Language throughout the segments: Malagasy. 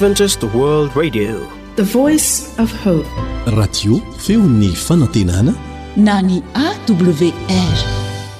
Adventist World Radio, the voice of hope. Radio feony fanantenana na ny AWR.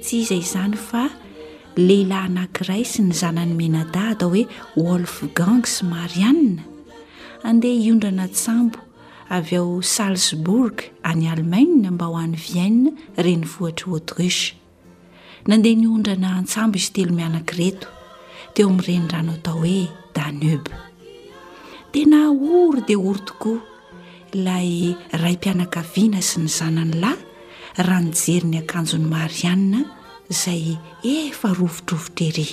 Tsy iza izany fa lehilahy anankiray sy ny zanany mianadahy atao hoe Wolfgang sy Marianne. Handeha hiondrana an-tsambo avy ao Salzbourg any Alemaina mba ho any Vienne renivohitr'i Autriche. Nandeha niondrana an-tsambo izy telo mianaka ireto, teo amin'ny renirano atao hoe Danube. Tena ory dia ory tokoa. ilay raim-pianakaviana sy ny zanany lahy raha nijery ny akanjon'i Marianne izay efa rovidrovitra ery.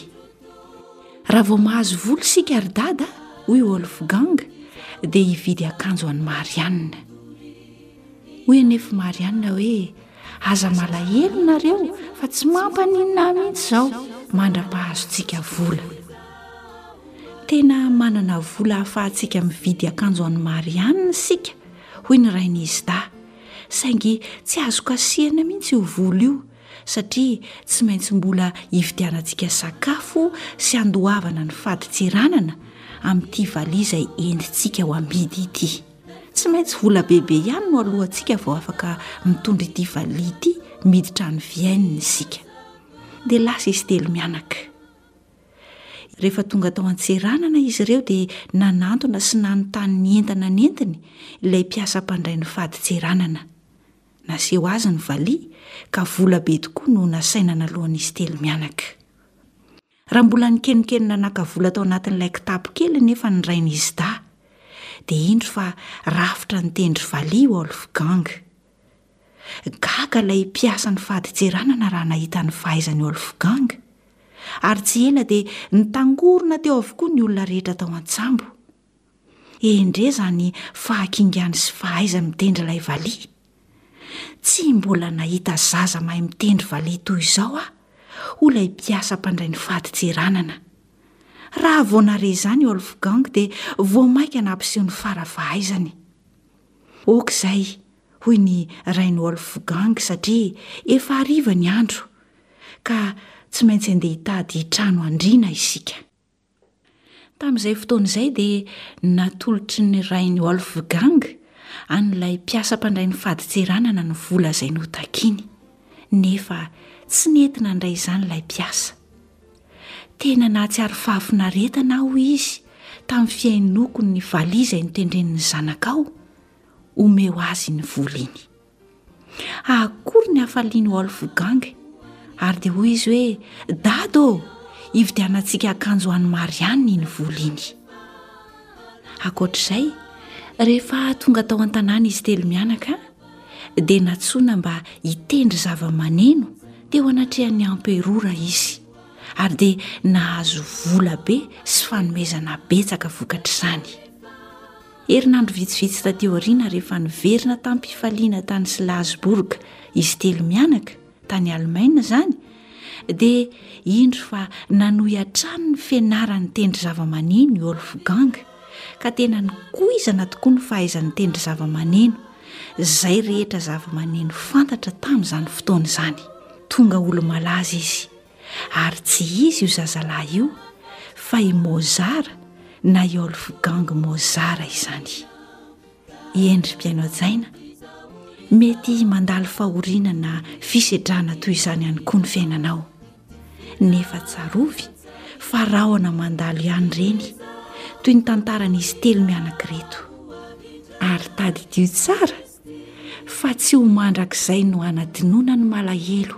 Raha vao mahazo vola isika ry dada, hoy Wolfgang, dia hividy akanjo an'i Marianne. Hoy anefa Marianne hoe Aza malahelo nareo fa tsy mampaninona mihitsy izao mandra-pahazontsika vola. Tena manana vola ahafahantsika mividy akanjo an'i Marianne isika, hoy ny rain'izy dahy, saingy tsy azo kasihana mihitsy io vola io satria tsy maintsy mbola hividianantsika sakafo sy handoavana ny fadin-tseranana amin'ity valiha izay entintsika ho amidy ity. Tsy maintsy vola bebe ihany no alohantsika vao afaka mitondra ity valiha ity miditra any Vienne isika. Dia lasa izy telo mianaka. Rehefa tonga tao an-tseranana izy ireo dia nanantona sy nanontany ny entana nentiny ilay mpiasa mpandray ny fadin-tseranana. Naseho azy ny valiha ka vola be tokoa no nasaina naloan'izy telo mianaka. Raha mbola nikenikenina naka vola tao anatin'ilay kitapo kely anefa ny rain'i Isda, dia indro fa rafitra ny tendry valiha i Wolfgang. Gaga ilay mpiasan'ny fadintseranana raha nahita ny fahaizan'i Wolfgang, ary tsy ela dia nitangorona teo avokoa ny olona rehetra tao an-tsambo. Endrey izany fahakingany sy fahaizany mitendry ilay valiha! Tsy mbola nahita zaza mahay mitendry valiha toy izao aho, hoy ilay mpiasa mpandray ny fadintseranana. Raha vao nare izany i Wolfgang dia vao mainka nampiseho ny fara fahaizany. Ok izay, hoy ny rain'i Wolfgang satria efa hariva ny andro, ka tsy maintsy handeha hitady trano handriana isika. Tamin'izay fotoana izay dia natolotry ny rain'i Wolfgang an'ilay mpiasa mpandray ny fadintseranana ny vola izay notakiny. Nefa tsy nety nandray izany ilay mpiasa. Tena nahatsiaro fahafinaretana aho, hoy izy, tamin'ny fihainoako ny valiha izay notendren'ny zanakao. Omeo azy iny vola iny. Fa akory ny hafalian'i Wolfgang, ary dia hoy izy hoe, Dada ô, hividianantsika akanjo ho an'i Marianne iny vola iny. Ankoatra izay, rehefa tonga tao an-tanàna izy telo mianaka, dia natsoina mba hitendry zava-maneno teo anatrehan'ny emperora izy, ary dia nahazo vola be sy fanomezana betsaka vokatr'izany. Herinandro vitsivitsy taty aoriana rehefa niverina tamim-pifaliana tany Slasbourg izy telo mianaka, tany Alemaina izany, dia indro fa nanohy hatrany ny fianarany nitendry zavamaneno i Wolfgang, ka tena nikoizana tokoa ny fahaizany nitendry zavamaneno, izay rehetra zavamaneno fantatra tamin'izany fotoana izany. Tonga olo-malaza izy. Ary tsy izy io zazalahy io fa i Mozart na i Olfgang Mozart izany. Eny ry mpihaino hajaina, mety mandalo fahoriana na fisedrana toy izany ihany koa ny fiainanao. Nefa tsarovy fa rahona mandalo ihany ireny, toy ny tantaran'izy telo mianaka ireto. Ary tadidio tsara fa tsy ho mandrakizay no hanadinoana ny malahelo.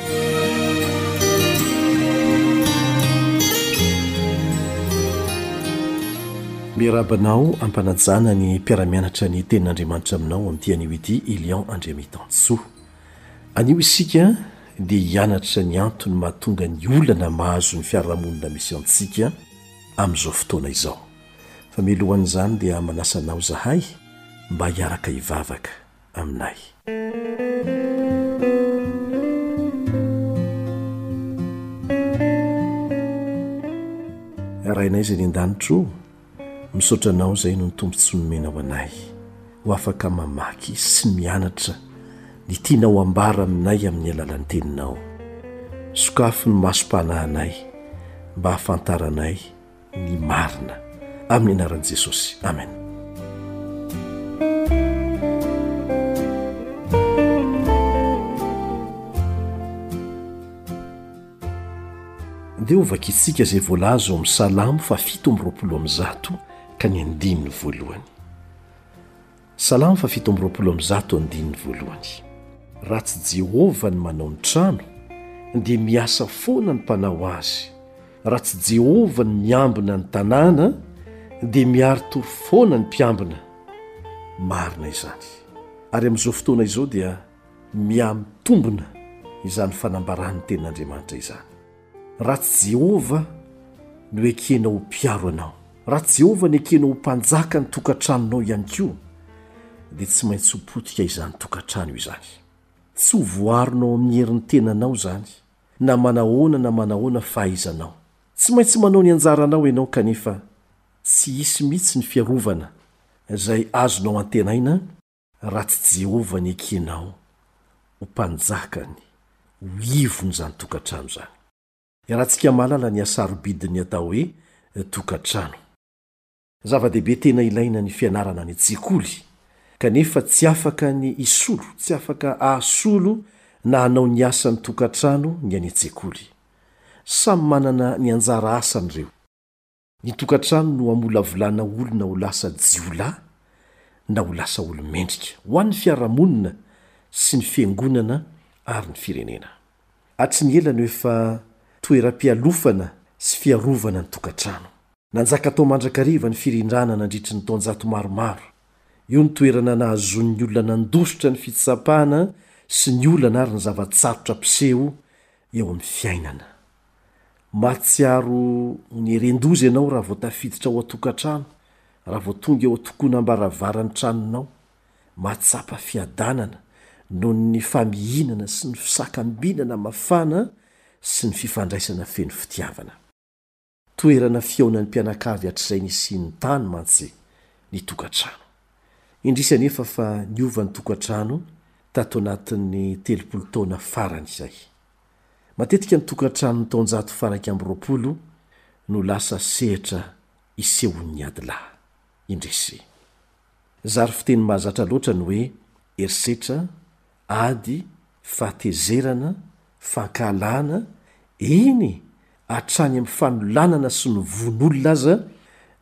Miarahaba anao ampanajana ny mpiara-mianatra ny tenin'Andriamanitra aminao amin'ity anio ity i Lion Andriamitansoa. Anio isika dia hianatra ny antony mahatonga ny olana mahazo ny fiarahamonina misy antsika amin'izao fotoana izao. Fa mialohan'izany dia manasa anao izahay mba hiaraka hivavaka. aminay. Rainay izay any an-danitra o, misaotra Anao izay noho ny tombontsoa nomenao anay ho afaka mamaky sy mianatra ny tianao hambara aminay amin'ny alalan'ny Teninao. Sokafy ny masom-panahinay mba hahafantaranay ny marina amin'ny anaran'i Jesosy. Amen. Dia ho vakintsika izay voalaza ao amin'ny Salamo fa fito amby roapolo amin'ny zato ka ny andininy voalohany. Salamo fahafito amby roapolo amby zato andininy voalohany Raha tsy Jehovah no manao ny trano, dia miasa foana ny mpanao azy, raha tsy Jehovah no miambina ny tanàna, dia miari-tory foana ny mpiambina. Marina izany. Ary amin'izao fotoana izao dia miha-mitombina izany fanambaran'ny Tenin'Andriamanitra izany. Raha tsy Jehovah no ekena ho mpiaro anao, raha tsy Jehovah no ekena ho mpanjaka ny tokantranonao ihany koa, dia tsy maintsy ho potika izany tokantrano izany. Tsy ho voaronao amin'ny herin'ny tenanao izany, na manahoana na manahoana fahaizanao. Tsy maintsy manao ny anjaranao ianao kanefa tsy hisy mihitsy ny fiarovana izay azonao antenaina, Raha tsy Jehovah no ekenao ho Mpanjakany, ho ivon'izany tokantrano izany. Iarahantsika mahalala ny hasarobidin'ny atao hoe tokantrano. Zava-dehibe tena ilaina ny fianarana any an-tsekoly, kanefa tsy afaka ny hisolo, tsy afaka hahasolo na hanao ny asan'ny tokantrano ny any an-tsekoly. Samy manana ny anjara asany ireo. Ny tokantrano no amolavolana olona ho lasa jiolahy na ho lasa olo-mendrika, ho an'ny fiarahamonina sy ny fiangonana ary ny firenena. Hatry ny ela no efa toeram-pialofana sy fiarovana ny tokantrano. Nanjaka tao mandrakariva ny firindrana nandritry ny taonjato maromaro. Io no toerana nahazoan'ny olona nandositra ny fitsapana sy ny olana ary ny zava-tsarotra mpiseho eo amin'ny fiainana. Mahatsiaro ny heren-doza ianao raha vao tafiditra ao an-tokantrano, raha vao tonga eo an-tokonam-baravaran'ny tranonao. Mahatsapa fiadanana noho ny famihinana sy ny fisakambinana mafana sy ny fifandraisana feno fitiavana. Toerana fihaonan'ny mpianakavy hatrizay nisian'ny tany mantsy ny tokantrano. Indrisy anefa fa niova ny tokantrano tato anatin'ny telopolo taona farany izay. Matetika ny tokantranon'ny taonjato faha-iraika amby roapolo no lasa sehatra isehoan'ny ady lahy. Indrisy! Zary fiteny mahazatra loatra ny hoe herisetra, ady, fahatezerana, fankahalana, eny hatrany amin'ny fanolanana sy ny vono olona aza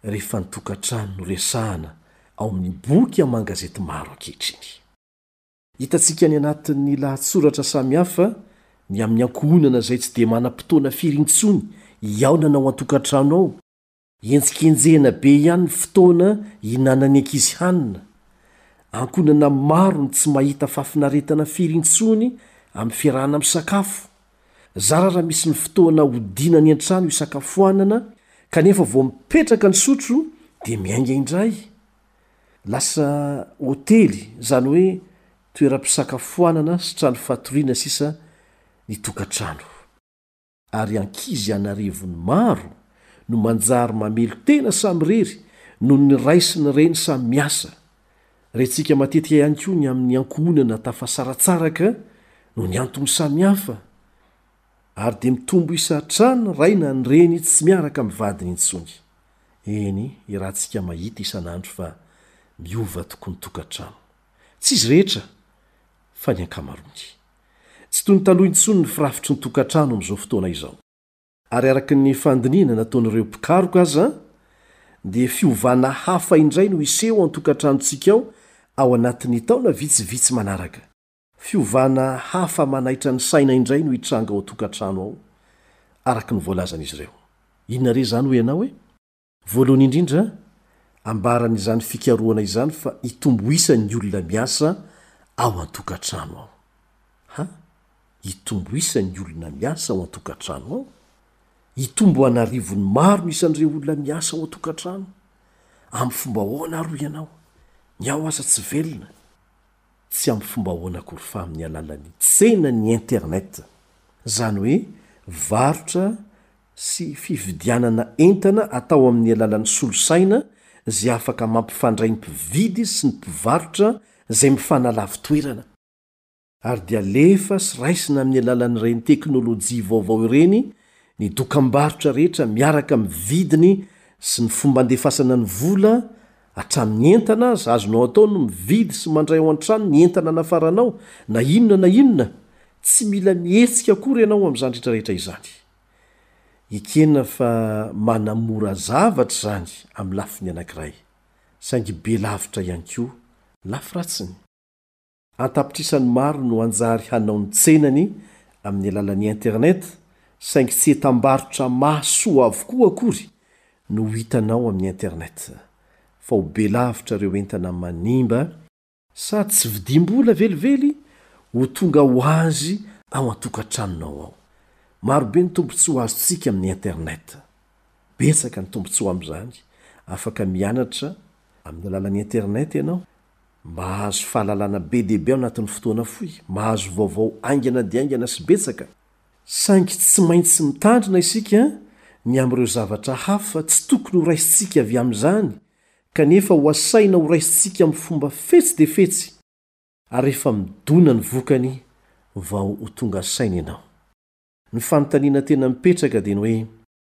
rehefa ny tokantrano no resahana ao amin'ny boky aman-gazety maro ankehitriny. Hitantsika any anatin'ny lahatsoratra samihafa ny amin'ny ankohonana izay tsy dia manam-potoana firy intsony hihaonana ao an-tokantrano ao, henjikenjehina be ihany ny fotoana ihinanan'ny ankizy hanina, ankohonana maro ny tsy mahita fahafinaretana firy intsony amin'ny fiarahana misakafo, zara raha misy ny fotoana hodiana any an-trano hisakafoanana kanefa vao mipetraka ny sotro dia miainga indray, Lasa hotely, izany hoe toeram-pisakafoanana sy trano fatoriana sisa ny tokantrano. Ary ankizy an'arivony maro no manjary mamelon-tena samirery noho ny ray sy ny reny samy miasa. Rentsika matetika ihany koa ny amin'ny ankohonana tafasaratsaraka noho ny antony samihafa. ary dia mitombo isa hatrany ray na ny reny tsy miaraka amin'ny vadiny intsony. Eny, iarahantsika mahita isan'andro fa miova tokoa ny tokantrano. Tsy izy rehetra, fa ny ankamaroany. Tsy toy ny taloha intsony ny firafitry ny tokantrano amin'izao fotoana izao. Ary araka ny fandinihana nataon'ireo mpikaroka aza, dia fiovana hafa indray no hiseho ao an-tokantranontsika ao ao anatin'ny taona vitsivitsy manaraka. Fiovana hafa manaitra ny saina indray no hitranga ao an-tokantrano ao, araka ny voalazan'izy ireo. Inona re izany hoy ianao hoe? Voalohany indrindra, ambaran'izany fikarohana izany fa hitombo isa ny olona miasa ao an-tokantrano ao. Ha? Hitombo isa ny olona miasa ao an-tokantrano ao? Hitombo an'arivony maro ny isan'ireo olona miasa ao an-tokantrano. Amin'ny fomba ahoana ary hoy ianao? Ny ao aza tsy velona. Tsy amin'ny fomba ahoana akory fa amin'ny alalan'ny tsenan'ny internet, izany hoe varotra sy fividianana entana atao amin'ny alalan'ny solosaina izay afaka mampifandray ny mpividy sy ny mpivarotra izay mifanalavo toerana, ary dia alefa sy raisina amin'ny alalan'ireny teknolojia vaovao ireny ny dokambarotra rehetra miaraka amin'ny vidiny sy ny fomba andefasana ny vola Hatramin'ny entana aza azonao atao ny mividy sy mandray ao an-trano ny entana nafaranao, na inona na inona. Tsy mila mihetsika akory ianao amin'izany rehetrarehetra izany. Ekena fa manamora zavatra izany amin'ny lafiny anankiray, saingy be lavitra ihany koa ny lafy ratsiny. An-tapitrisany maro no hanjary hanao ny tsenany amin'ny alalan'ny internet, saingy tsy entam-barotra mahasoa avokoa akory no ho hitanao amin'ny internet, fa ho be lavitra ireo entana manimba, sady tsy vidiam-bola velively ho tonga ho azy ao an-tokantranonao ao. Marobe ny tombontsoa azontsika amin'ny internet. Betsaka ny tombontsoa amin'izany, afaka mianatra amin'ny alalan'ny internet ianao, Mahazo fahalalana be dia be ao anatin'ny fotoana fohy, mahazo vaovao haingana dia haingana sy betsaka. Saingy tsy maintsy mitandrina isika ny amin'ireo zavatra hafa tsy tokony horaisintsika avy amin'izany kanefa ho asaina horaisintsika amin'ny fomba fetsy dia fetsy, ary rehefa midona ny vokany vao ho tonga saina ianao. Ny fanontaniana tena mipetraka dia ny hoe.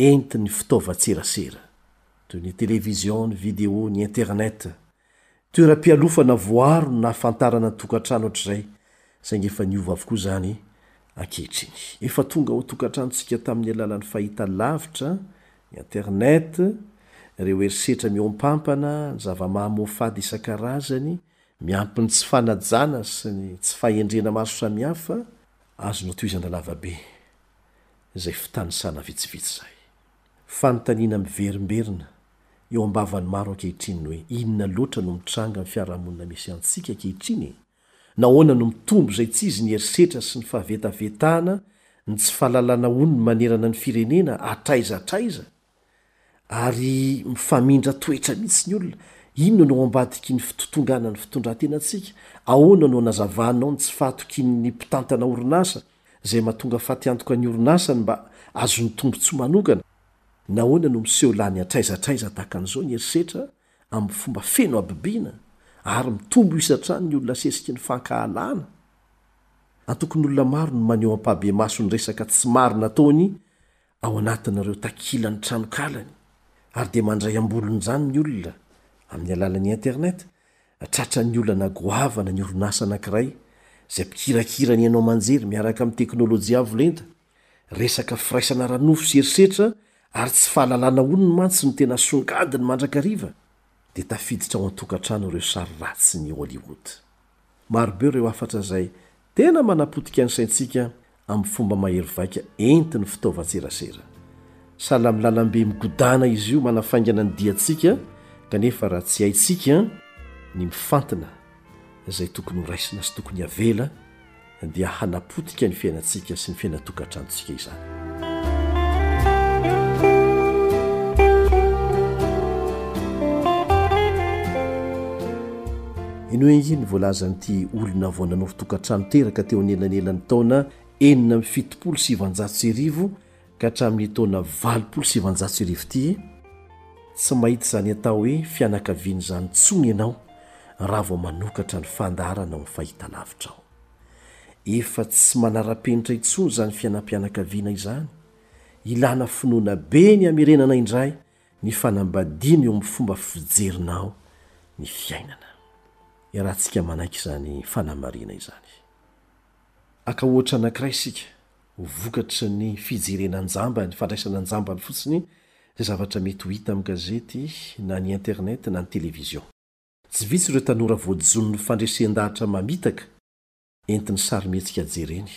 Ento ny fitaovan-tserasera, toy ny televizion, ny video, ny Internet. Toeram-pialofana voaro no nahafantarana ny tokantrano hatrizay, saingy efa niova avokoa izany ankehitriny. Efa tonga ao an-tokantranontsika tamin'ny alalan'ny fahita lavitra, ny Internet, ireo herisetra mihoampampana, ny zava-mahamoafady isan-karazany, miampy ny tsy fanajana sy ny tsy fahendrena maro samihafa, azo notohizana lavabe. izay fitanisana vitsivitsy izay. Fanontaniana miverimberina eo am-bavan'ny maro ankehitriny ny hoe inona loatra no mitranga amin'ny fiarahamonina misy antsika ankehitriny e? Nahoana no mitombo izay tsy izy ny herisetra sy ny fahavetavetahana, ny tsy fahalalana ono manerana ny firenena, hatraiza hatraiza? Ary mifamindra toetra mihitsy ny olona, inona no ao ambadiky ny fitotonganan'ny fitondrantenantsika? Ahoana no anazavanao ny tsy fahatokian'ny mpitantana orinasa izay mahatonga fatiantoka ny orinasany mba azon'ny tombotsoa manokana? Nahoana no miseho lany hatraiza hatraiza tahaka an'izao ny herisetra amin'ny fomba feno habibiana ary mitombo isa hatrany ny olona sesiky ny fankahalana? Antokon'olona maro no maneho ampahabemaso ny resaka tsy marina ataony ao anatin'ireo takilan'ny tranonkalany ary dia mandray am-bolon'izany ny olona amin'ny alalan'ny Internet, tratran'ny olana goavana ny orinasa anankiray izay mpikirakira ny haino aman-jery miaraka amin'ny teknolojia avo lenta. Resaka firaisana ara-nofo sy herisetra ary tsy fahalalana honiny mantsy no tena songadiny mandrakariva, dia tafiditra ao an-tokantrano ireo sary ratsy ny Hollywood. Marobe ireo hafatra izay tena manapotika ny saintsika amin'ny fomba mahery vaika entin'ny fitaovan-tserasera. Sahala amin'ny lalambe migodàna izy io manafaingana ny diantsika, kanefa raha tsy haintsika ny mifantina izay tokony horaisina sy tokony havela, dia hanapotika ny fiainantsika sy ny fiainan-tokantranontsika izany. Inoa ange ny voalazan'ity olona vao nanao tokantrano teraka teo anelanelan'ny taona enina amby fitopolo sy sivanjato sy arivo ka hatramin'ny taona valopolo sy sivanjato sy arivo ity e! tsy mahita izany atao hoe fianakaviana izany intsony ianao raha vao manokatra ny fandaharana ao amin'ny fahitalavitra ao. Efa tsy manara-penitra intsony izany fianam-pianakaviana izany, ilàna finoana be ny hamerenana indray ny fanambadiana eo amin'ny fomba fijerinao ny fiainana. Iarahantsika manaiky izany fanamarihana izany. Aka ohatra anankiray isika. ho vokatry ny fijerena an-jambany, fandraisana an-jambany fotsiny izay zavatra mety ho hita amin'ny gazety na ny internet na ny televizion. Tsy vitsy ireo tanora voajonon'ny fandresen-dahatra mamitaka entin'ny sarimihetsika jereny,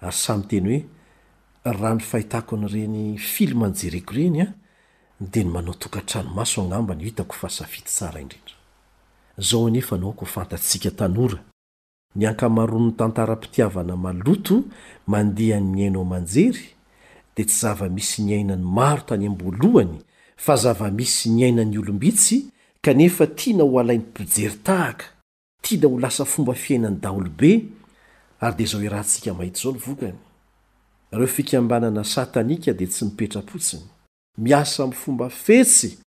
ary sahy miteny hoe, Raha ny fahitako an'ireny filma jereko ireny an, dia ny manao tokantranomaso angamba no hitako fa safidy tsara indrindra. Izao anefa no aoka ho fantatsika tanora, Ny ankamaroan'ny tantaram-pitiavana maloto mandehan'ny mihaino aman-jery dia tsy zava-misy niainan'ny maro tany am-boalohany fa zava-misy niainan'ny olom-bitsy kanefa tiana ho alain'ny mpijery tahaka, tiana ho lasa fomba fiainan'ny daholobe ary dia izao iarahantsika mahita izao ny vokany. Ireo fikambanana satanika dia tsy mipetra-potsiny. Miasa amin'ny fomba fetsy!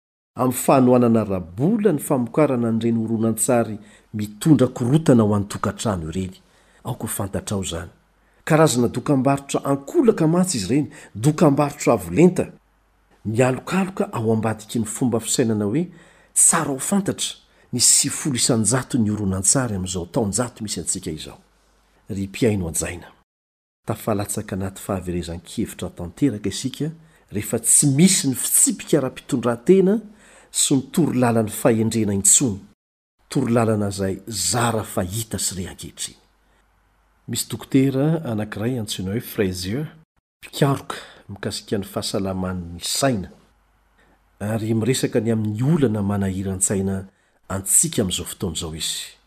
amin'ny fanohanana ara-bola ny famokarana an'ireny horonantsary mitondra korontana ho an-tokantrano ireny, aoka ho fantatrao izany. Karazana dokambarotra ankolaka mantsy izy ireny, dokambarotra avo lenta. Mialokaloka ao ambadiky ny fomba fisainana hoe tsara ho fantatra ny sivifolo isan-jaton'ny horonantsary amin'izao taon-jato misy antsika izao. Ry mpihaino hajaina! Tafalatsaka anaty fahaverezan-kevitra tanteraka isika rehefa tsy misy ny fitsipika ara-pitondrantena sy ny toro lalan'ny fahendrena intsony, toro lalana izay zara fahita sy re ankehitriny. Misy dokotera anankiray antsoina hoe Frazier, mpikaroka mikasika ny fahasalaman'ny saina ary miresaka ny amin'ny olana manahiran-tsaina antsika amin'izao fotoana izao izy.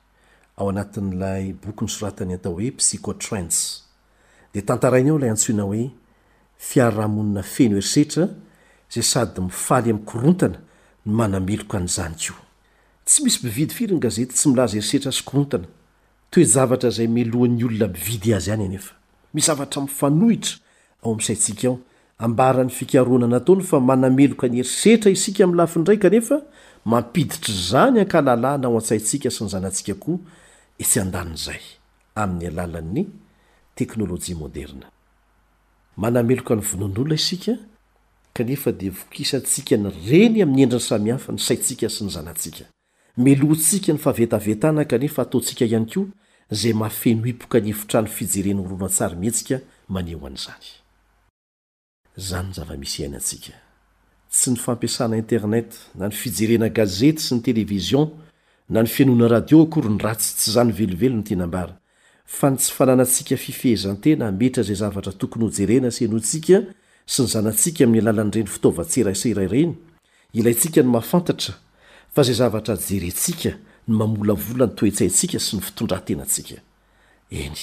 Ao anatin'ilay boky nosoratany atao hoe Psychotrends, dia tantarainy ao ilay antsoina hoe fiarahamonina feno herisetra izay sady mifaly amin'ny korontana no manameloka an'izany koa. Tsy misy mpividy firy ny gazety tsy milaza herisetra sy korontana, toe-javatra izay melohin'ny olona mividy azy ihany anefa. Misy zavatra mifanohitra Ao amin'ny saintsika ao, ambaran'ny fikarohana nataony fa manameloka ny herisetra isika amin'ny lafiny iray kanefa mampiditra izany an-kalalahana ao an-tsaintsika sy ny zanatsika koa etsy an-danin'izay amin'ny alalan'ny teknolojia moderina. Manameloka ny vonoan'olona isika kanefa dia vokisantsika ny reny amin'ny endriny samihafa ny saintsika sy ny zanatsika. Melohintsika ny fahavetavetana kanefa ataontsika ihany koa izay maha feno hipoka ny efitrano fijeren horonantsarimihetsika maneho an'izany. Izany ny zava-misy iainantsika. Tsy ny fampiasana internet, na ny fijerena gazety sy ny television, na ny fihainoana radio akory ny ratsy, tsy izany velively no tiana ambara, fa ny tsy fananantsika fifehezan-tena hametra izay zavatra tokony hojerena sy henointsika sy ny zanatsika amin'ny alalan'ireny fitaovan-tserasera ireny, ilaintsika ny mahafantatra fa izay zavatra jerentsika no mamolavola ny toe-tsaintsika sy ny fitondran-tenantsika. Eny,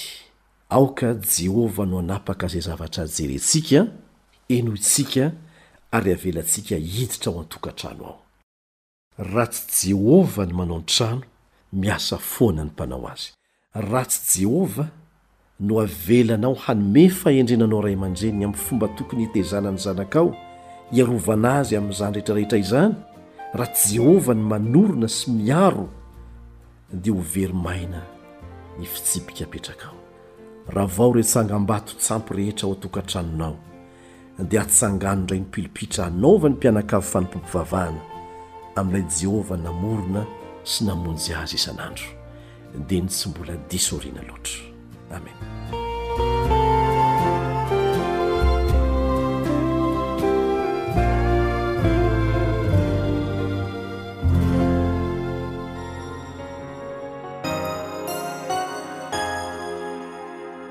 aoka Jehovah no hanapaka izay zavatra jerentsika, henointsika, ary havelantsika hiditra ao an-tokantrano ao. Raha tsy Jehovah no manao ny trano, miasa foana ny mpanao azy. Raha tsy Jehovah no avelanao hanome fahendrena anao ray aman-dreniny amin'ny fomba tokony hitezana ny zanakao, hiarovana azy amin'izany rehetrarehetra izany, raha tsy Jehovah no manorina sy miaro, dia ho very maina ny fitsipika apetrakao. Ravao ireo tsangambato tsampy rehetra ao an-tokantranonao. dia hatsangano indray ny pilipitra hanaovan'ny mpianakavy fanompoam-pivavahana amin'ilay Jehovah namorona sy namonjy azy isan'andro, dia ny tsy mbola diso aoriana loatra. Amena.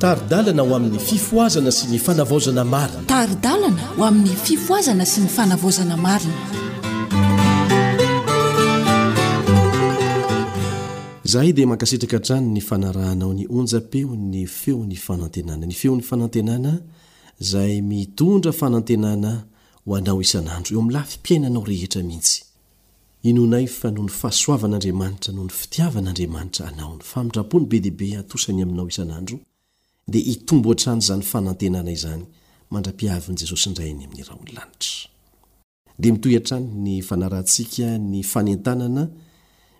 Tari-dalana ho amin'ny fifohazana sy ny fanavaozana marina. Tari-dalana ho amin'ny fifohazana sy ny fanavaozana marina. Zahay dia mankasitraka hatrany ny fanarahanao ny onjam-peon'ny feon'ny fanantenana. Ny feon'ny fanantenana izay mitondra fanantenana ho anao isan'andro eo amin'ny lafim-piainanao rehetra mihitsy. Inoanay fa noho ny fahasoavan'Andriamanitra, noho ny fitiavan'Andriamanitra anao, ny famindrampony be dia be atosany aminao isan'andro, dia hitombo hatrany izany fanantenana izany mandra-pihavin'i Jesosy indray any amin'ny rahon'ny lanitra. Dia mitohy hatrany ny fanarahantsika ny fanentanana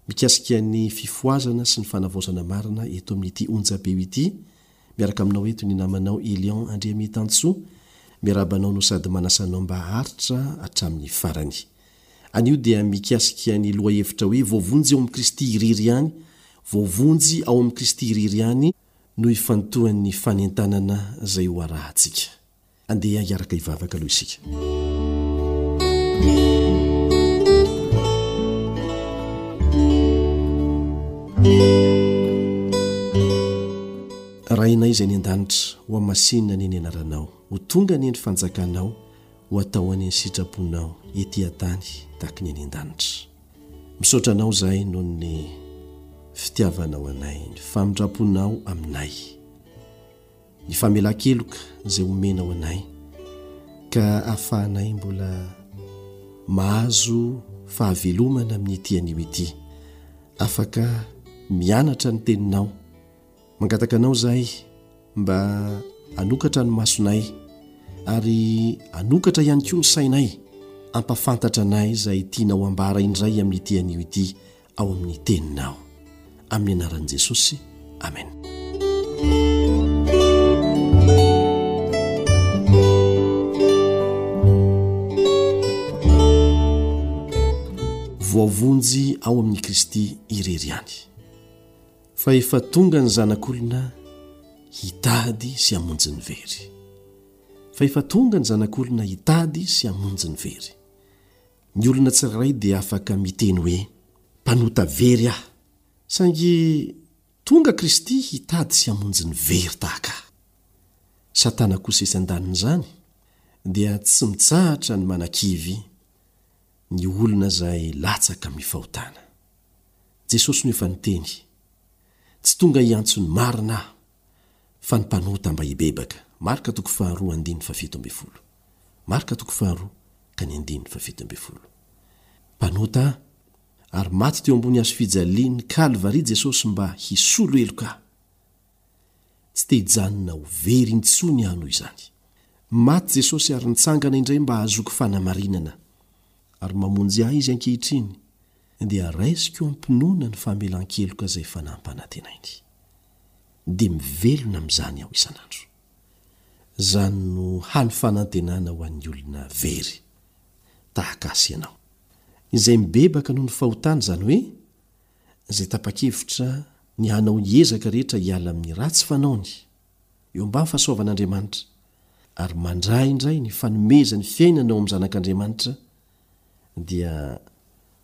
mikasika ny fifohazana sy ny fanavaozana marina eto amin'ity onjam-peo ity, miaraka aminao eto ny namanao Elion Andriamitansoa, miarahaba anao no sady manasa anao mba haharitra hatramin'ny farany. Anio dia mikasika ny lohahevitra hoe Voavonjy ao amin'i Kristy irery ihany, Voavonjy ao amin'i Kristy irery ihany no ifantohan'ny fanentanana izay ho arahantsika. Andeha hiaraka hivavaka aloha isika. Rainay izay any an-danitra, hohamasinina anie ny anaranao. Ho tonga anie ny fanjakanao. Ho atao any ny sitraponao ety an-tany taky ny any an-danitra. Misaotra anao izahay noho ny fitiavanao anay, ny famindramponao aminay, ny famelan-keloka izay omenao anay ka ahafahanay mbola mahazo fahavelomana amin'ity anio ity, afaka mianatra ny teninao, Mangataka anao izahay mba hanokatra ny masonay ary hanokatra ihany koa ny sainay hampafantatra anay izay tianao hambara indray amin'ity anio ity ao amin'ny teninao. Amin'ny anaran'i Jesosy, amena. Voavonjy ao amin'i Kristy irery ihany. Fa efa tonga ny Zanak'olona hitady sy hamonjy ny very. Fa efa tonga ny Zanak'olona hitady sy hamonjy ny very. Ny olona tsirairay dia afaka miteny hoe, Mpanota very aho. Saingy tonga Kristy hitady sy hamonjy ny very tahaka ahy. Satana kosa etsy an-danin'izany dia tsy mitsahatra ny manakivy. ny olona izay latsaka amin'ny fahotana. Jesosy no efa niteny, Tsy tonga hiantso ny marina Aho, fa ny mpanota mba hibebaka. Marka toko faharoa andininy fahafito ambin'ny folo. Marka toko faharoa ka ny andininy fahafito ambin'ny folo. Mpanota Aho, ary maty teo ambony hazo fijalian'ny Kalvary Jesosy mba hisolo heloka Ahy. Tsy te hijanona ho very intsony aho noho izany. Maty Jesosy ary nitsangana indray mba hahazoako fanamarinana. Ary mamonjy ahy Izy ankehitriny, dia raisiko am-pinoana ny famelan-keloka izay fanampanantenainy. Dia mivelona amin'izany aho isan'andro. Izany no hany fanantenana ho an'ny olona very, tahaka ahy sy ianao. Izay mibebaka noho ny fahotany, izany hoe, izay tapa-kevitra ny hanao ny ezaka rehetra hiala amin'ny ratsy fanaony, eo ambany fahasoavan'Andriamanitra, ary mandray indray ny fanomezany fiainana ao amin'ny Zanak'Andriamanitra, dia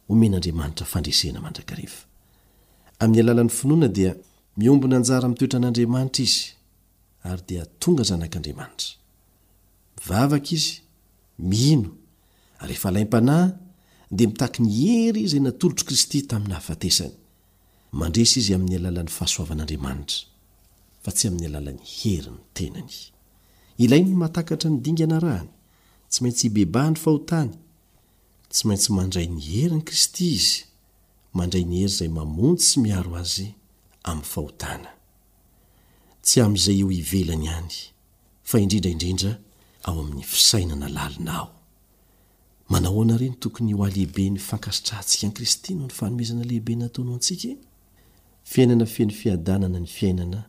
homen'Andriamanitra fandresena mandrakariva. Amin'ny alalan'ny finoana dia miombona anjara amin'ny toetran'Andriamanitra izy, ary dia tonga zanak'Andriamanitra. Mivavaka izy, Mino, ary efa laim-panahy, dia mitaky ny hery izay natolotr'i Kristy tamin'ny nahafatesany. Mandresy izy amin'ny alalan'ny fahasoavan'Andriamanitra, fa tsy amin'ny alalan'ny herin'ny tenany. Ilainy ny mahatakatra ny dingana arahany, tsy maintsy hibebaha ny fahotany, tsy maintsy mandray ny herin'i Kristy izy, mandray ny hery izay mamonjy sy miaro azy amin'ny fahotana. Tsy amin'izay eo ivelany ihany, fa indrindra indrindra ao amin'ny fisainana lalina ao. Manao ahoana àry no tokony ho alehiben'ny fankasitrahantsika an'i Kristy noho ny fanomezana lehibe nataony ho antsika? Fiainana feno fiadanana ny fiainana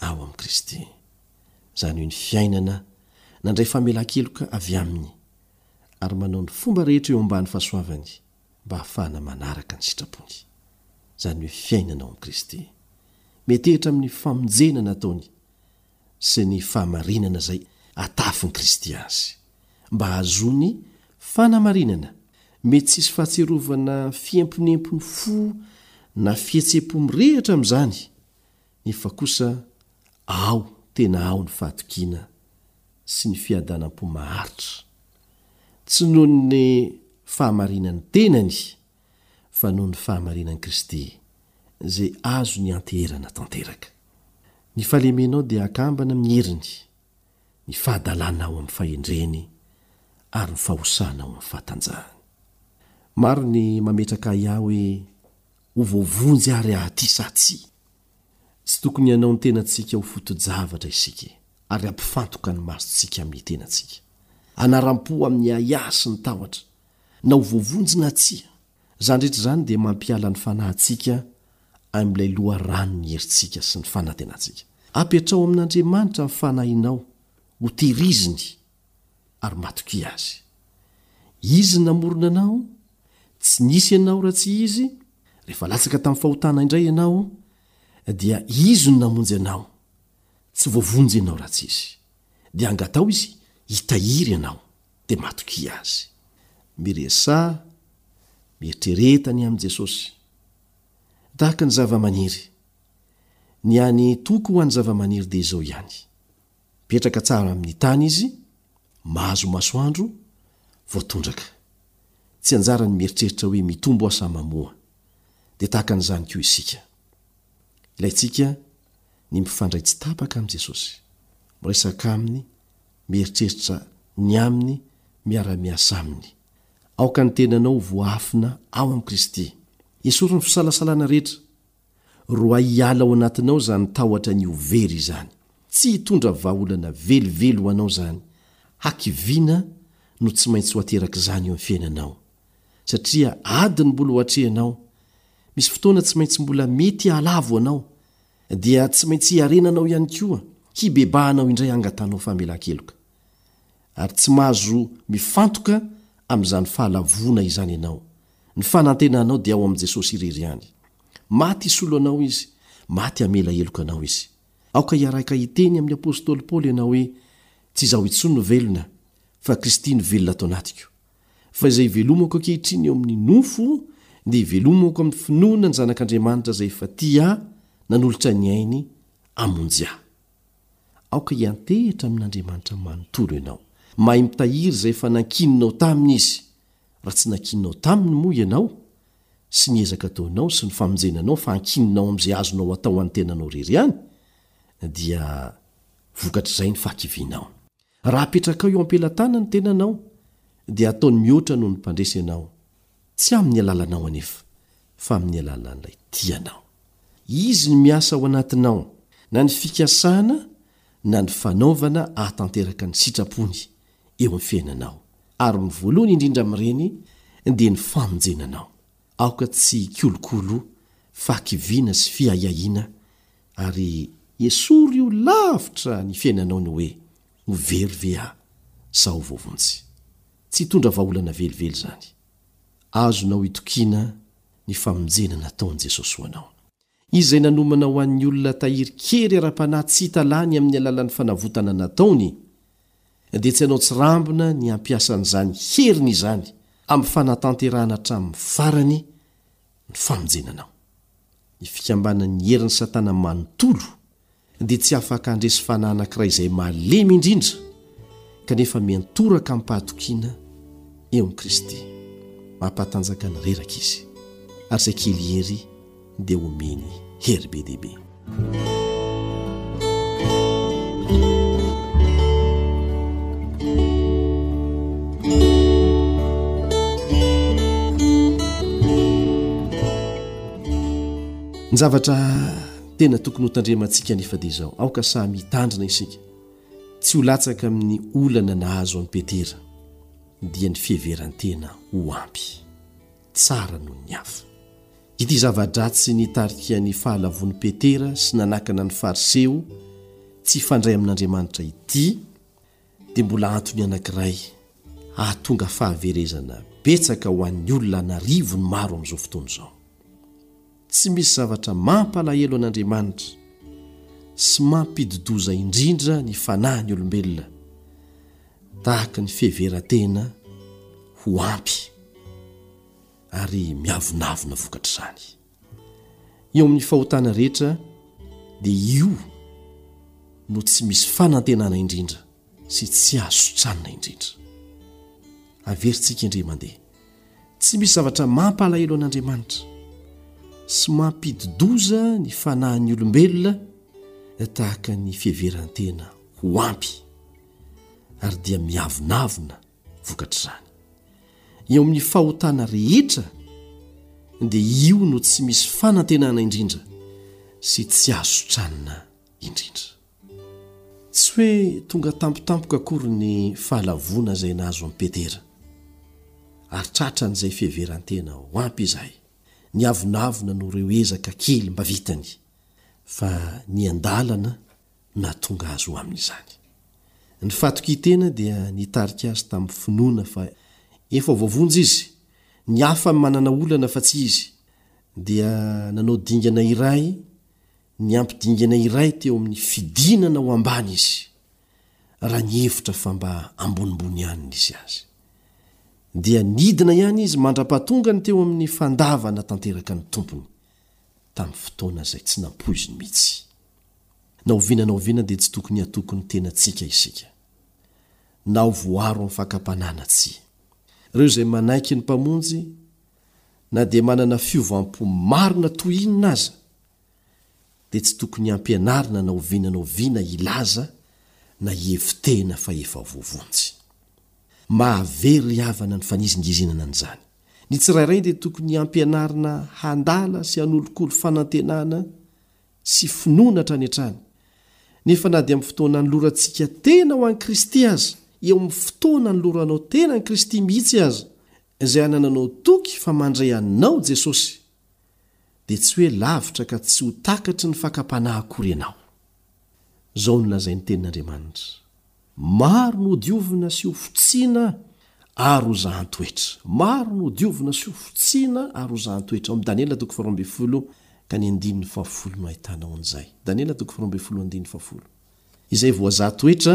ao amin'i Kristy. Izany hoe ny fiainana nandray famelan-keloka avy aminy, ary manao ny fomba rehetra eo ambany fahasoavany, mba hahafahana manaraka ny sitrapony, izany hoe fiainana ao amin'i Kristy. Metehitra amin'ny famonjena nataony sy ny fahamarinana izay atafin'i Kristy azy, mba hahazoany fanamarinana. Mety tsy hisy fahatsiarovana fiemponempony fo na fihetseham-po mirehitra amin'izany, nefa kosa ao tena ao ny fahatokiana sy ny fiadanam-po maharitra. tsy noho ny fahamarinan'ny tenany, fa noho ny fahamarinan'i Kristy, izay azony ianteherana tanteraka. Ny fahalemenao dia akambana amin'ny heriny, ny fahadalanao amin'ny fahendreny, ary ny fahosanao amin'ny fahatanjahany. Maro ny mametraka ahy ahy hoe ho voavonjy ary aty sa tsia. Tsy tokony hanao ny tenantsika ho foto-javatra isika e! ary hampifantoka ny masontsika amin'ny tenantsika. Hanaram-po amin'ny ahiahy sy ny tahotra, na ho voavonjy na tsia. Izany rehetra izany dia mampiala ny fanahintsika amin'ilay loharanon'ny herintsika sy ny fanantenantsika. Apetraho amin'Andriamanitra ny fanahinao, ho tehiriziny. ary matokia Azy. Izy namorona anao, tsy nisy ianao raha tsy Izy, rehefa latsaka tamin'ny fahotana indray ianao, dia Izy no namonjy anao, tsy voavonjy ianao raha tsy Izy. Dia angataho Izy hitahiry ianao, dia matokia Azy. Miresaha, mieritrereta ny amin'i Jesosy. Tahaka ny zava-maniry. Ny hany toky ho an'ny zava-maniry dia izao ihany. Mipetraka tsara amin'ny tany izy, mahazo masoandro, voatondraka. Tsy anjarany mieritreritra hoe mitombo aho sa mamoa. Dia tahaka an'izany koa isika. Ilaintsika ny mifandray tsy tapaka amin'i Jesosy, miresaka aminy, mieritreritra ny aminy, miara-miasa aminy. Aoka ny tenanao ho voaafina ao amin'i Kristy. Esory ny fisalasalana rehetra. Roahy hiala ao anatinao izany tahotra ny ho very izany. Tsy hitondra vahaolana velively ho anao izany. Hakiviana no tsy maintsy ho aterak'izany eo amin'ny fiainanao. Satria adiny mbola ho atrehinao. Misy fotoana tsy maintsy mbola mety hahalavo anao. Dia tsy maintsy hiarenanao ihany koa, hibebahanao indray hangatanao famelan-keloka. ary tsy mahazo mifantoka amin'izany fahalavoana izany ianao. Ny fanantenanao dia ao amin'i Jesosy irery ihany. Maty hisolo anao Izy, maty hamela heloka anao Izy. Aoka hiaraka hiteny amin'ny apostoly Paoly ianao hoe, Tsy izaho intsony no velona, fa Kristy no velona ato anatiko. Fa izay ivelomako ankehitriny eo amin'ny nofo, dia ivelomako amin'ny finoana ny Zanak'Andriamanitra izay efa tia ahy, nanolotra ny ainy hamonjy ahy. Aoka hiantehitra amin'Andriamanitra manontolo ianao. Mahay mitahiry izay efa nankininao taminy Izy. Raha tsy nankininao taminy moa ianao, sy ny ezaka ataonao sy ny famonjena anao fa ankininao amin'izay azonao atao an'ny tenanao irery ihany, dia vokatr'izay ny fahakivianao. Raha apetrakao eo am-pelatanany ny tenanao, dia hataony mihoatra noho ny mpandresy anao, tsy amin'ny alalanao anefa, fa amin'ny alalan'ilay tia anao. Izy no miasa ao anatinao, na ny fikasana na ny fanaovana hahatanteraka ny sitrapony eo amin'ny fiainanao, ary ny voalohany indrindra amin'ireny dia ny famonjena anao. Aoka tsy hikolokolo fahakiviana sy fiahiahiana Ary esory io lavitra ny fiainanao ny hoe ho very ve aho sa ho voavonjy. Tsy hitondra vahaolana velively izany. Azonao itokiana ny famonjena nataon'i Jesosy ho anao. Izy izay nanomana ho an'ny olona tahiry kery ara-panahy tsy hita lany amin'ny alalan'ny fanavotana nataony, dia tsy hanao tsirambina ny hampiasa an'izany heriny izany amin'ny fanatanterahana hatramin'ny farany ny famonjena anao. Ny fikambanan'ny herin'i Satana manontolo dia tsy afaka handresy fanahy anankiray izay malemy indrindra kanefa miantoraka amim-pahatokiana eo amin'i Kristy. Mampatanjaka ny reraka izy, ary izay kely hery dia omeny hery be dia be. ny zavatra tena tokony ho tandremantsika nefa dia izao aoka samy hitandrina isika tsy ho latsaka amin'ny olana nahazo an'i petera dia ny fiheveran-tena ho ampy tsara noho ny hafa. Ity zava-dratsy nitarika ny fahalavoan'i Petera sy nanakana ny Fariseo tsy hifandray amin'Andriamanitra ity dia mbola antony anankiray hahatonga fahaverezana betsaka ho an'ny olona an'arivony maro amin'izao fotoana izao. Tsy misy zavatra mampalahelo an'Andriamanitra sy mampidi-doza indrindra ny fanahin'ny olombelona tahaka ny fiheveran-tena ho ampy ary miavonavona vokatr'izany. Eo amin'ny fahotana rehetra dia io no tsy misy fanantenana indrindra sy tsy azo sitranina indrindra. Averintsika indray mandeha. Tsy misy zavatra mampalahelo an'Andriamanitra sy mampidi-doza ny fanahin'ny olombelona tahaka ny fiheveran-tena ho ampy ary dia miavonavona vokatr'izany. Eo amin'ny fahotana rehetra dia io no tsy misy fanantenana indrindra sy tsy azo tranona indrindra. Tsy hoe tonga tampotampoka akory ny fahalavoana izay nahazo an'i Pedera, ary tratran'izay fiheveran-tena ho ampy izay niavonavona noho ireo ezaka kely mba vitany, fa niandalana no nahatonga azy ho amin'izany. Ny fahatokian-tena dia nitarika azy tamin'ny finoana fa efa voavonjy izy, ny hafa manana olana fa tsy izy, dia nanao dingana iray Niampy dingana iray teo amin'ny fidinana ho ambany izy, raha nihevitra fa mba ambonimbony ihany nisy azy. Dia nidina ihany izy mandra-pahatongany teo amin'ny fandavana tanteraka ny Tompony, tamin'ny fotoana izay tsy nampoiziny mihitsy. Na oviana na oviana dia tsy tokony hatoky ny tenantsika isika. Na ho voaro amin'ny fakam-panahy na tsia. Ireo izay manaiky ny Mpamonjy, na dia manana fiovam-po marina toy inona aza, dia tsy tokony hampianarina na oviana na oviana hilaza na hihevi-tena fa efa voavonjy. Mahavery ry havana ny fanizingizinana an'izany. Ny tsirairay dia tokony hampianarina handala sy hanolokolo fanantenana sy finoana hatrany hatrany, nefa na dia amin'ny fotoana anolorantsika tena ho an'i Kristy aza, eo amin'ny fotoana anoloranao tena an'i Kristy mihitsy aza, izay anananao toky fa mandre Anao Jesosy, dia tsy hoe lavitra ka tsy ho takatry ny fakam-panahy akory ianao. Izao no lazain'ny Tenin'Andriamanitra, Maro no hodiovina sy hofotsiana ary hozahan-toetra. Maro no hodiovina sy hofotsiana ary hozahan-toetra. Ao amin'ny Daniela toko faharoa ambin'ny folo ka ny andininy fahafolo no ahitanao an'izay. Daniela toko faharoa ambin'ny folo andininy fahafolo. Izay voazaha-toetra.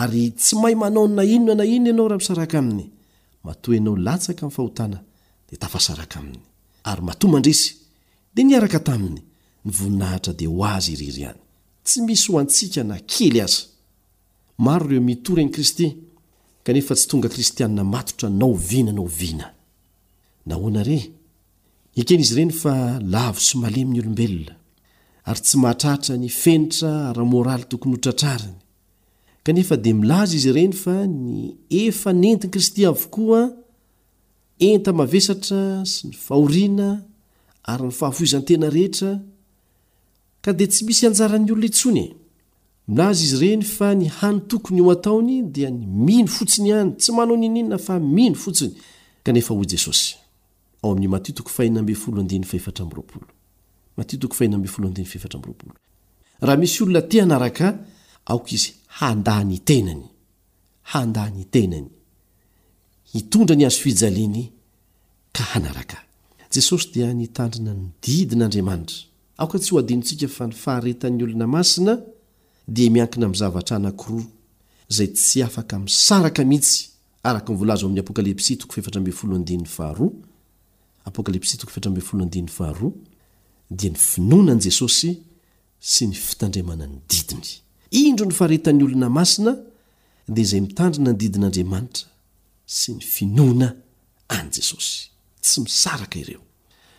Ary tsy mahay manao na inona na inona ianao raha misaraka aminy, matoa ianao latsaka amin'ny fahotana dia tafasaraka aminy, ary matoa mandresy dia niaraka taminy, ny voninahitra dia ho Azy irery ihany, tsy misy ho antsika na kely aza. Maro ireo mitory an'i Kristy kanefa tsy tonga kristiana matotra na oviana na oviana. Nahoana re? Eken'izy ireny fa lavo sy malemy ny olombelona, ary tsy mahatratra ny fenitra ara-moraly tokony hotratrariny. Kanefa dia milaza izy ireny fa ny efa nentin'i Kristy avokoa, enta-mavesatra sy ny fahoriana ary ny fahafoizan-tena rehetra, Ka dia tsy misy anjaran'ny olona intsony e! Milaza izy ireny fa ny hany tokony ho ataony dia ny mino fotsiny ihany, tsy manao n'inon'inona fa mino fotsiny, kanefa hoy Jesosy, ao amin'ny Matio toko fahenina ambin'ny folo andininy fahefatra amby roapolo, Matio toko fahenina ambin'ny folo andininy fahefatra amby roapolo, Raha misy olona te hanaraka Ahy, aoka izy handà ny tenany, handà ny tenany, hitondra ny hazofijaliany ka hanaraka Ahy. Jesosy dia nitandrina ny didin' Andriamanitra. Aoka tsy hohadinontsika fa ny faharetan'ny olona masina dia miankina amin'ny zavatra anankiroa izay tsy afaka misaraka mihitsy araka ny voalaza ao amin'ny Apokalypsy toko fahefatra ambin'ny folo andininy faharoa, Apokalypsy toko efatra ambin'ny folo andininy faharoa, dia ny finoana an'i Jesosy sy ny fitandremana ny didiny. Indro ny faharetan'ny olona masina dia izay mitandrina ny didin'Andriamanitra sy ny finoana an'i Jesosy. Tsy misaraka ireo.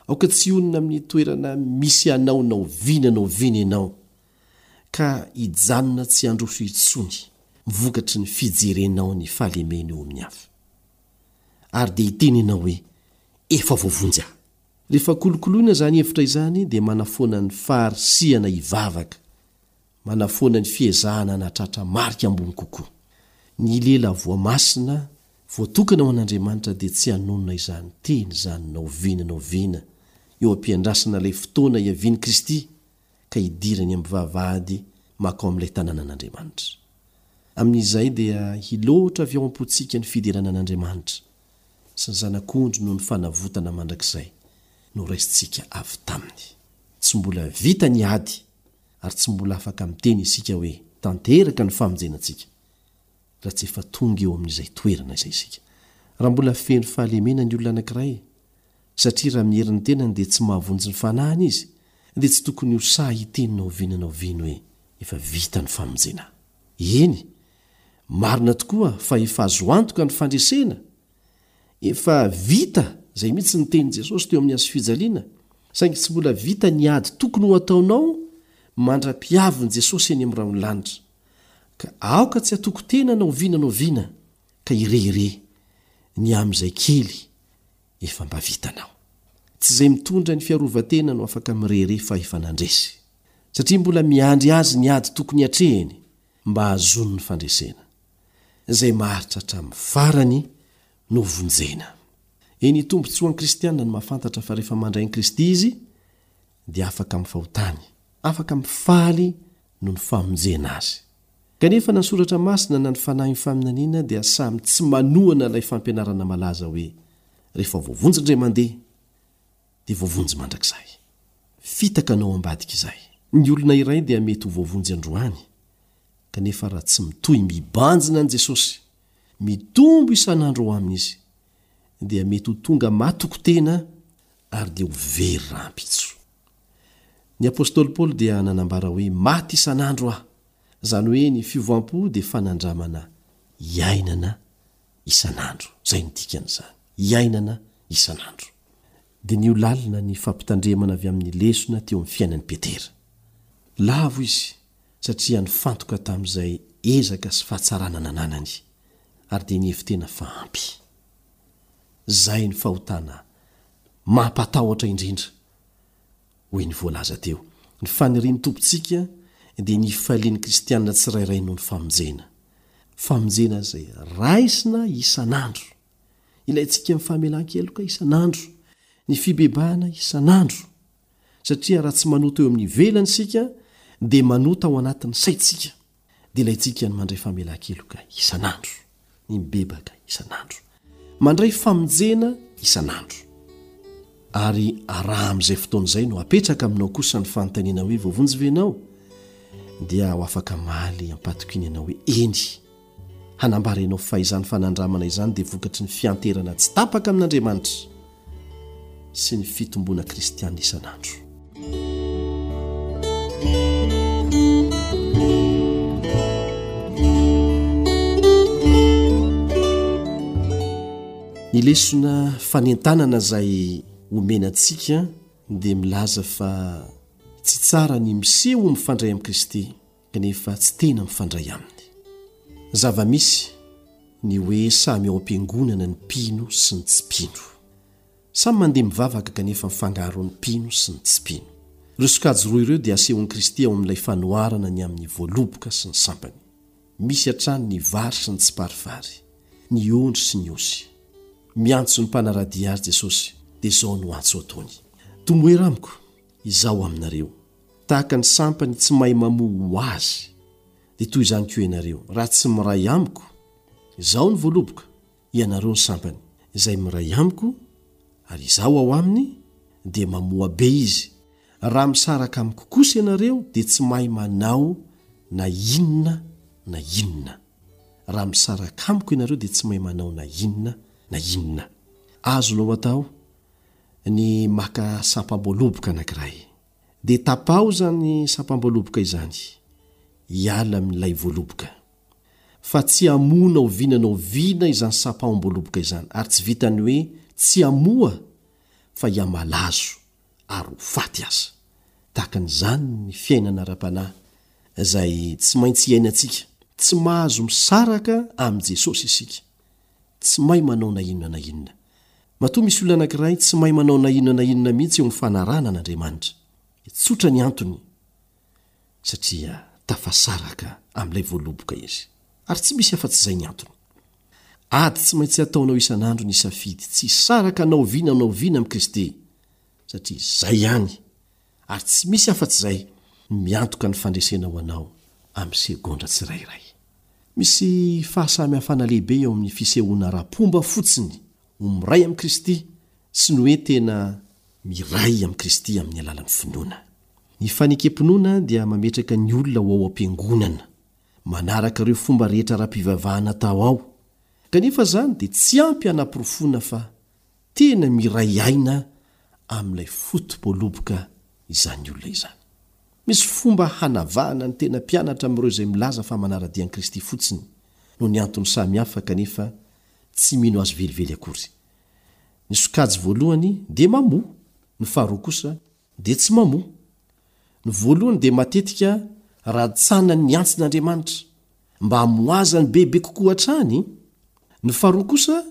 Aoka tsy hionona amin'ny toerana misy anao na oviana na oviana ianao, ka hijanona tsy handroso intsony vokatry ny fijerenao ny fahalemeny eo amin'ny hafa. Ary dia hiteny ianao hoe, Efa voavonjy aho. Rehefa kolokoloina izany hevitra izany, dia manafoana ny faharisihana hivavaka Manafoana ny fiezahana hanatratra marika ambony kokoa. Ny lela voamasina voatokana ho an'Andriamanitra dia tsy hanonona izany teny izany na oviana na oviana eo am-piandrasana ilay fotoana hiavian'i Kristy ka hidirany amin'ny vavahady makao amin'ilay tanànan'Andriamanitra. Amin'izay dia hiloatra avy ao am-pontsika ny fiderana an'Andriamanitra sy ny Zanak'ondry noho ny fanavotana mandrakizay noraisintsika avy taminy. Tsy mbola vita ny ady. ary tsy mbola afaka miteny isika hoe tanteraka ny famonjena antsika raha tsy efa tonga eo amin'izay toerana izay isika. Raha mbola feno fahalemena ny olona anankiray, satria raha miery ny tenany dia tsy mahavonjy ny fanahiny izy, dia tsy tokony ho sahy hiteny na oviana na oviana hoe efa vita ny famonjena. Eny, marina tokoa fa efa azo antoka ny fandresena, Efa vita izay mihitsy ny tenin'i Jesosy teo amin'ny hazofijaliana, saingy tsy mbola vita ny ady tokony ho ataonao mandra-piavin'i Jesosy eny amin'ny rahon'ny lanitra. Ka aoka tsy hatoky tena na oviana na oviana ka hireire ny amin'izay kely efa mba vitanao. Tsy izay mitondra ny fiarovan-tena no afaka mireire fa efa nandresy, satria mbola miandry azy ny ady tokony hatrehiny mba hahazoany ny fandresena. Izay maharitra hatramin'ny farany no vonjena. Eny tombontsoan'ny kristiana ny mahafantatra fa rehefa mandray an'i Kristy izy dia afaka amin'ny fahotany, afaka mifaly noho ny famonjena azy. Kanefa na ny soratra masina na ny fanahin'ny faminaniana dia samy tsy manohana ilay fampianarana malaza hoe rehefa voavonjy ndray mandeha, dia voavonjy mandrakizay. Fitaka anao ambadika izay. Ny olona iray dia mety ho voavonjy androany, kanefa raha tsy mitohy mibanjina an'i Jesosy, mitombo isan'andro ao aminy izy, dia mety ho tonga matoky tena ary dia ho very rahampitso. Ny apostoly Paoly dia nanambara hoe maty isan'andro aho, izany hoe ny fiovam-po dia fanandramana iainana isan'andro, izay no dikan'izany, iainana isan'andro. Diniho lalina ny fampitandremana avy amin'ny lesona teo amin'ny fiainan'i Petera. Lavo izy satria nifantoka tamin'izay ezaka sy fahatsarana nananany, ary dia nihevi-tena fa ampy. Izay no fahotana mampatahotra indrindra, Hoy ny voalaza teo, Ny fanirian'ny Tompontsika dia ny hifalian'ny kristiana tsirairay noho ny famonjena. Famonjena izay raisina isan'andro. Ilaintsika ny famelan-keloka isan'andro, ny fibebahana isan'andro. Satria raha tsy manota eo amin'ny ivelany isika, dia manota ao anatin'ny saintsika. dia ilaintsika ny mandray famelan-keloka isan'andro, ny mibebaka isan'andro, mandray famonjena isan'andro. Ary araha amin'izay fotoana izay no apetraka aminao kosa ny fanontaniana hoe voavonjy ve ianao? dia ho afaka mamaly am-patokiana ianao hoe eny. Hanambara ianao fa izany fanandramana izany dia vokatry ny fianteherana tsy tapaka amin'Andriamanitra. sy ny fitomboana kristiana isan'andro. Ny lesona fanentanana izay omena antsika dia milaza fa tsy tsara ny miseho mifandray amin'i Kristy. kanefa tsy tena mifandray aminy. Zava-misy ny hoe samy ao am-piangonana ny mpino sy ny tsy mpino. Samy mandeha mivavaka kanefa mifangaro ny mpino sy ny tsy mpino. Ireo sokajy roa ireo dia asehon'i Kristy ao amin'ilay fanoharana ny amin'ny voaloboka sy ny sampany. Misy hatrany ny vary sy ny tsiparifary, ny ondry sy ny osy. Miantso ny mpanara-dia ary Jesosy, dia izao no antso ataony, Tomoera amiko, Izaho aminareo. tahaka ny sampany tsy mahay mamoa ho azy dia toy izany koa ianareo raha tsy miray amiko izaho ny voaloboka ianareo ny sampany izay miray amiko ary izaho ao aminy dia mamoa be izy raha misaraka amiko kosa ianareo dia tsy mahay manao na inona na inona raha misaraka amiko ianareo dia tsy mahay manao na inona na inona azonao atao ny maka sampam-boaloboka anankiray dia tapaho izany sampam-boaloboka izany, hiala amin'ilay voaloboka. Fa tsy hamoa na oviana na oviana izany sapaom-boaloboka izany, ary tsy vitan'ny hoe tsy hamoa fa hihamalazo ary ho faty aza. Tahaka an'izany ny fiainana ara-panahy izay tsy maintsy iainantsika. Tsy mahazo misaraka amin'i Jesosy isika. Tsy may manao na inona na inona. Matoa misy olona anankiray tsy may manao na inona na inona mihitsy eo amin'ny fanarahana an'Andriamanitra. Tsotra ny antony. Satria tafasaraka amin'ilay voaloboka izy. Ary tsy misy afa-tsy izay ny antony. Ady tsy maintsy ataonao isan'andro ny safidy tsy hisaraka hanao oviana na oviana amin'i Kristy. Satria izay ihany. ary tsy misy afa-tsy izay miantoka ny fandresena ho anao amin'ny segondra tsirairay. Misy fahasamihafana lehibe eo amin'ny fisehoana ara-pomba fotsiny ho miray amin'i Kristy sy ny hoe tena miray amin'i Kristy amin'ny alalan'ny finoana. Ny fanekem-pinoana dia mametraka ny olona ho ao am-piangonana, manaraka ireo fomba rehetra ara-pivavahana atao ao, kanefa izany dia tsy ampy hanaporofoana fa Tena miray aina amin'ilay foto-boaloboka izany olona izany. Misy fomba hanavahana ny tena mpianatra amin'ireo izay milaza fa manara-dia an'i Kristy fotsiny. Noho ny antony samy hafa kanefa tsy mino azy velively akory. Ny sokajy voalohany dia mamoa, ny faharoa kosa dia tsy mamoa. Ny voalohany dia matetika rantsanany ny antsin' Andriamanitra, mba hamoazany bebe kokoa hatrany, ny faharoa kosa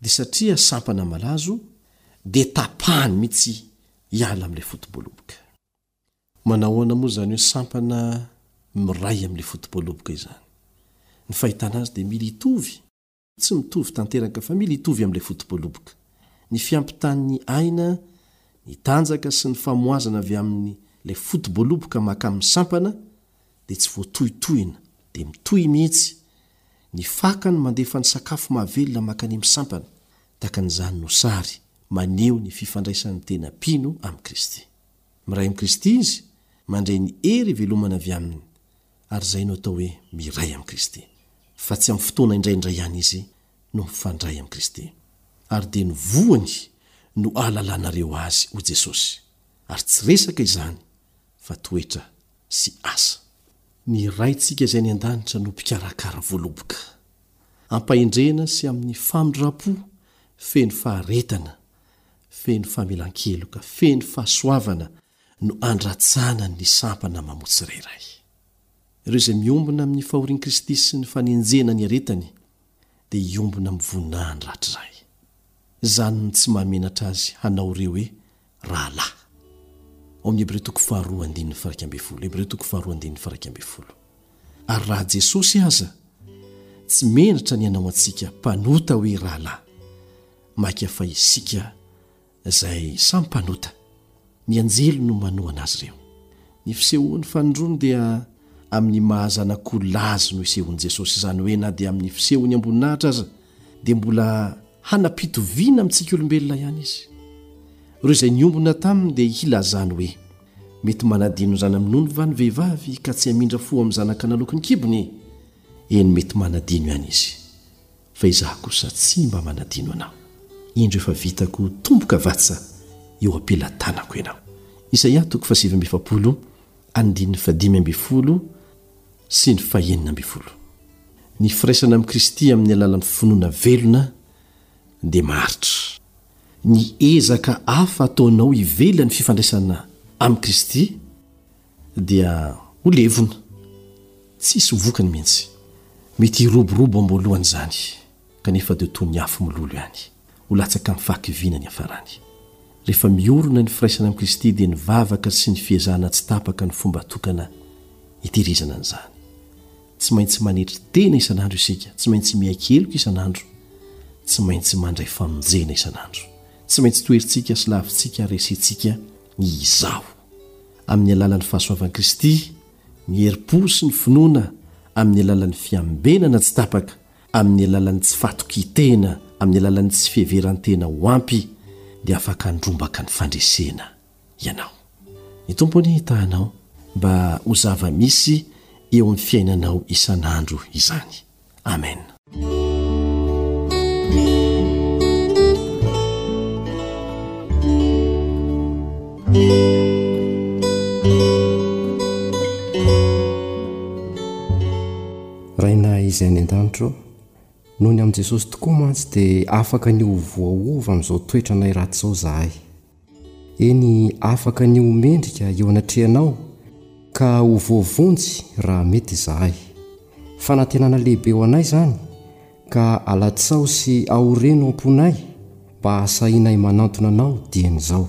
Dia satria sampana malazo dia tapahany mihitsy hiala amin'ilay foto-boaloboka. Manao ahoana moa izany hoe sampana miray amin'ilay foto-boaloboka izany? Ny fahitana azy dia mila hitovy, tsy mitovy tanteraka fa mila hitovy amin'ilay foto-boaloboka, ny fiampitan'ny aina, ny tanjaka sy ny famohazana avy amin'ilay foto-boaloboka mankamin'ny sampana dia tsy voatohitohina dia mitohy mihitsy Ny faka no mandefa ny sakafo mahavelona mankany amin'ny sampana, tahaka ny izany no sary maneho ny fifandraisan'ny tena mpino amin'i Kristy. Miray amin'i Kristy izy, mandray ny hery ivelomana avy Aminy, ary izay no atao hoe miray amin'i Kristy. Fa tsy amin'ny fotoana indraindray ihany izy no mifandray amin'i Kristy. Ary dia ny voany no ahalalanareo Azy, hoy Jesosy. Ary tsy resaka izany, fa toetra sy asa. Ny Raintsika izay any An-danitra no mpikarakara voaloboka. Ampahendrena sy amin'ny famindram-po feno faharetana, feno famelan-keloka, feno fahasoavana no andratsana ny sampana mamoa tsirairay. Ireo izay miombona amin'ny fahorian'i Kristy sy ny fanenjehana ny aretiny dia hiombona amin'ny voninahiny rahatrizay. Izany no tsy mahamenatra Azy hanao ireo hoe rahalahy. Ao amin'ny Hebreo toko faharoa andininy faraika ambin'ny folo, Hebreo toko faharoa andininy faraika ambin'ny folo. Ary raha Jesosy aza tsy menatra ny hanao antsika mpanota hoe rahalahy, mainka fa isika izay samy mpanota, ny anjely no manohana azy ireo. Ny fisehoan'ny fanindroany dia amin'ny maha zanak'olona azy no isehoan'i Jesosy, izany hoe na dia amin'ny fisehony amboninahitra aza, dia mbola hanam-pitoviana amintsika olombelona ihany izy. Ireo izay niombona taminy dia hilazany hoe, Mety manadino ny zana-minono va ny vehivavy ka tsy hamindra fo amin'ny zanak'analoko ny kibony? Eny, mety manadino ihany izy. Fa izaho kosa tsy mba manadino anao. Indro efa vitako ho tomboka vatsa eo am-pelatanako ianao. Isaia toko fahasivy amby efapolo, andininy fahadimy ambin'ny folo. sy ny fahenina ambin'ny folo. Ny firaisana amin'i Kristy amin'ny alalan'ny finoana velona dia maharitra. Ny ezaka hafa ataonao ivelan'ny fifandraisana amin'i Kristy dia ho levona, tsisy ho vokany mihitsy. Mety hiroborobo am-boalohany izany, kanefa dia ho toy ny afo mololo ihany. ho latsaka amin'ny fahakiviana ny hafarany. Rehefa miorina ny firaisana amin'i Kristy dia ny vavaka sy ny fiezahana tsy tapaka no fomba tokana hitehirizana an'izany. Tsy maintsy manetry tena isan'andro isika, tsy maintsy miaiky heloka isan'andro, tsy maintsy mandray famonjena isan'andro. Tsy maintsy toherintsika sy lavintsika ary resentsika ny Izaho. Amin'ny alalan'ny fahasoavan'i Kristy, ny herim-po sy ny finoana amin'ny alalan'ny fiambenana tsy tapaka, amin'ny alalan'ny tsy fahatokian-tena, amin'ny alalan'ny tsy fiheveran-tena ho ampy, dia afaka handrombaka ny fandresena ianao. Ny Tompo anie hitaha anao mba ho zava-misy eo amin'ny fiainanao isan'andro izany. Amen. Rainay Izay any an-danitra ô, noho ny amin'i Jesosy tokoa mantsy dia afaka ny ho voaova amin'izao toetranay ratsy izao izahay. Eny, afaka ny ho mendrika eo anatrehanao ka ho voavonjy raha mety izahay. Fanantenana lehibe ho anay izany, ka alatsaho sy aoreno am-ponay mba hahasahianay manantona anao dieny izao.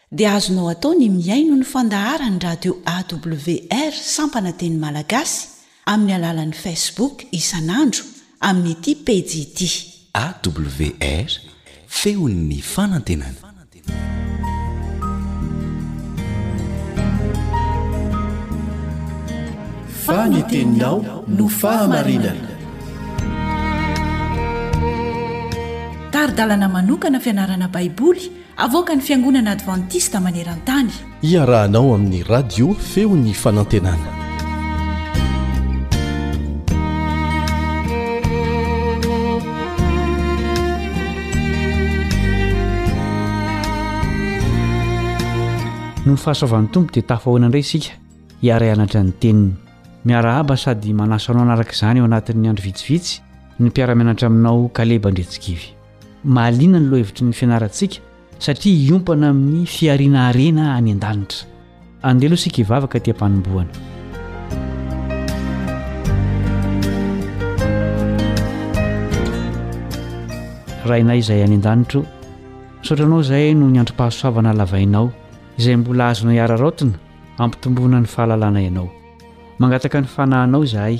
dia azonao atao ny mihaino ny fandaharan'ny Radio AWR Sampana Teny Malagasy amin'ny alalan'ny Facebook isan'andro amin'ity pejy ity. AWR, Feon'ny Fanantenana. Fa ny teninao no fahamarinana. Tari-dalana manokana fianarana Baiboly Avoakan'ny Fiangonana Advantista maneran-tany. Iarahanao amin'ny Radio Feon'ny Fanantenana. Noho ny fahasoavan'ny Tompo dia tafahoana indray isika hiara-hianatra ny teniny. Miarahaba sady manasa anao hanaraka izany ao anatin'ny andro vitsivitsy ny mpiara-mianatra aminao Kaleba Andriantsikivy. Mahaliana ny lohahevitry ny fianarantsika satria hiompana amin'ny fihariana harena any an-danitra. Andeha aloha isika hivavaka aty am-panombohana. Rainay izay any an-danitra o, misaotra Anao izahay noho ny androm-pahasoavana lavainao izay mbola azonay araraotina hampitomboana ny fahalalana Ianao. Mangataka ny fanahinao izahay.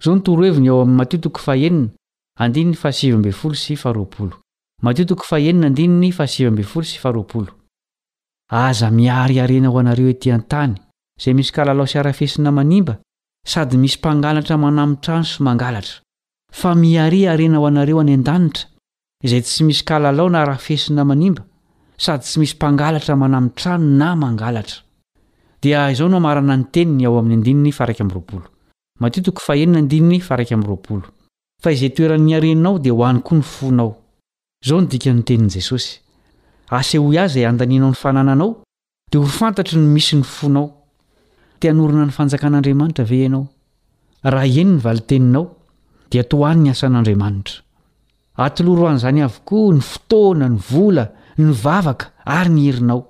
Izao no toroheviny ao amin'ny Matio toko fahenina, andininy fahasivy ambin'ny folo sy faharoapolo. Matio toko fahenina, andininy fahasivy ambin'ny folo sy faharoapolo. Aza miary harena ho anareo ety an-tany, izay misy kalalao sy harafesina manimba, sady misy mpangalatra manamin-trano sy mangalatra. Fa miaria harena ho anareo any an-danitra, izay tsy misy kalalao na arafesina manimba sady tsy misy mpangalatra manamitrano na mangalatra. Dia izao no amarana ny teniny ao amin'ny andininy faharaika amby roapolo. Matio toko fahenina andininy faharaika amby roapolo. Fa izay toeran'ny harenao dia ho any koa ny fonao. Izao no dikan'ny tenin'i Jesosy. Asehoy ahy izay andanianao ny fanananao Dia ho fantatry ny misy ny fonao. Te hanorina ny Fanjakan'Andriamanitra ve ianao? Raha eny ny valin-teninao, dia tohano ny asan'Andriamanitra. Atoloro an'izany avokoa ny fotoana, ny vola, ny vavaka ary ny herinao.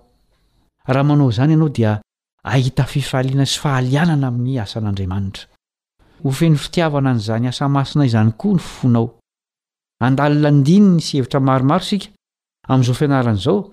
Raha manao izany ianao dia hahita fifaliana sy fahalianana amin'ny asan'Andriamanitra. Ho feno fitiavana an'izany asa masina izany koa ny fonao. Handalina andininy sy hevitra maromaro isika amin'izao fianarana izao